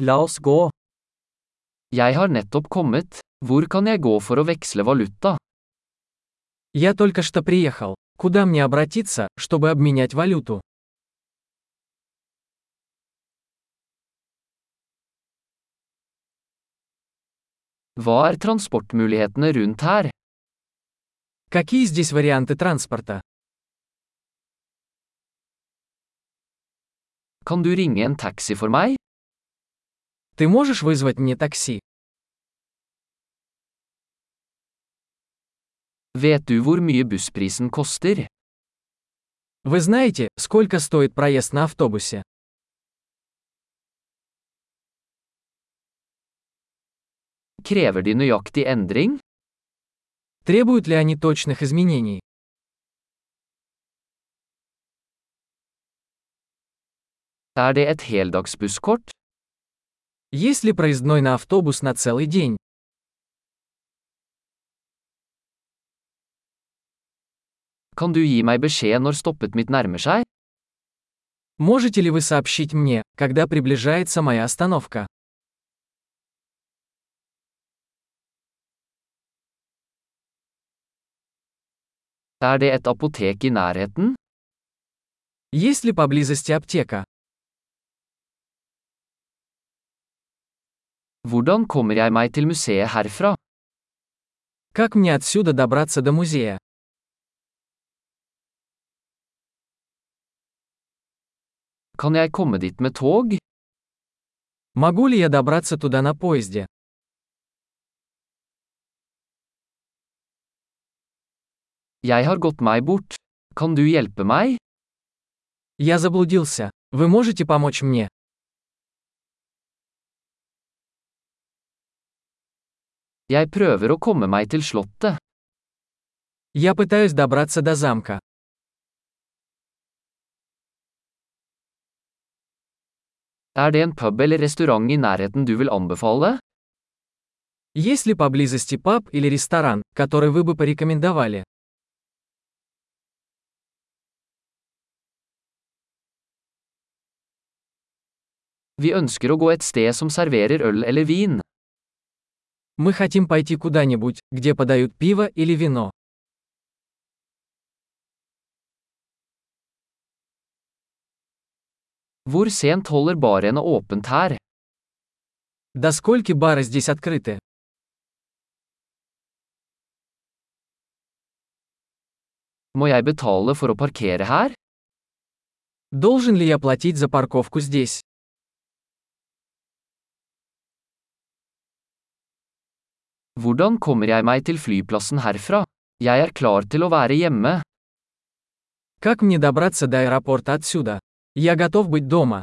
La oss gå. Jeg har nettopp kommet. Hvor kan jeg gå for å veksle valuta? Я только что приехал. Куда мне обратиться, чтобы обменять валюту? Hva er transportmulighetene rundt her? Какие здесь варианты транспорта? Kan du ringe en taxi for meg? Ты можешь вызвать мне такси? Vet du hvor mye bussprisen koster? Вы знаете, сколько стоит проезд на автобусе? Krever de nøyaktig endring? Требуют ли они точных изменений? Er det et heldagsbusskort? Есть ли проездной на автобус на целый день? Kan du gi meg beskjed når stoppet mitt nærmer seg? Можете ли вы сообщить мне, когда приближается моя остановка? Er det et apotek i nærheten? Есть ли поблизости аптека? Hvordan kommer jeg meg til museet herfra? Как мне отсюда добраться до музея? Kan jeg komme dit med tog? Могу ли я добраться туда на поезде? Jeg har gått meg bort. Kan du hjelpe meg? Я заблудился. Вы можете помочь мне? Jeg prøver å komme meg til slottet. Я пытаюсь добраться до замка. Er det en pub eller restaurant i nærheten du vil anbefale? Есть ли поблизости паб или ресторан, который вы бы порекомендовали? Vi ønsker å gå et sted som serverer øl eller vin. Мы хотим пойти куда-нибудь, где подают пиво или вино. Hvor sent holder barene åpent her? До скольки бары здесь открыты? Må jeg betale for å parkere her? Должен ли я платить за парковку здесь? Hvordan kommer jeg meg til flyplassen herfra? Jeg er klar til å være hjemme. Как мне добраться до аэропорта отсюда? Я готов быть дома.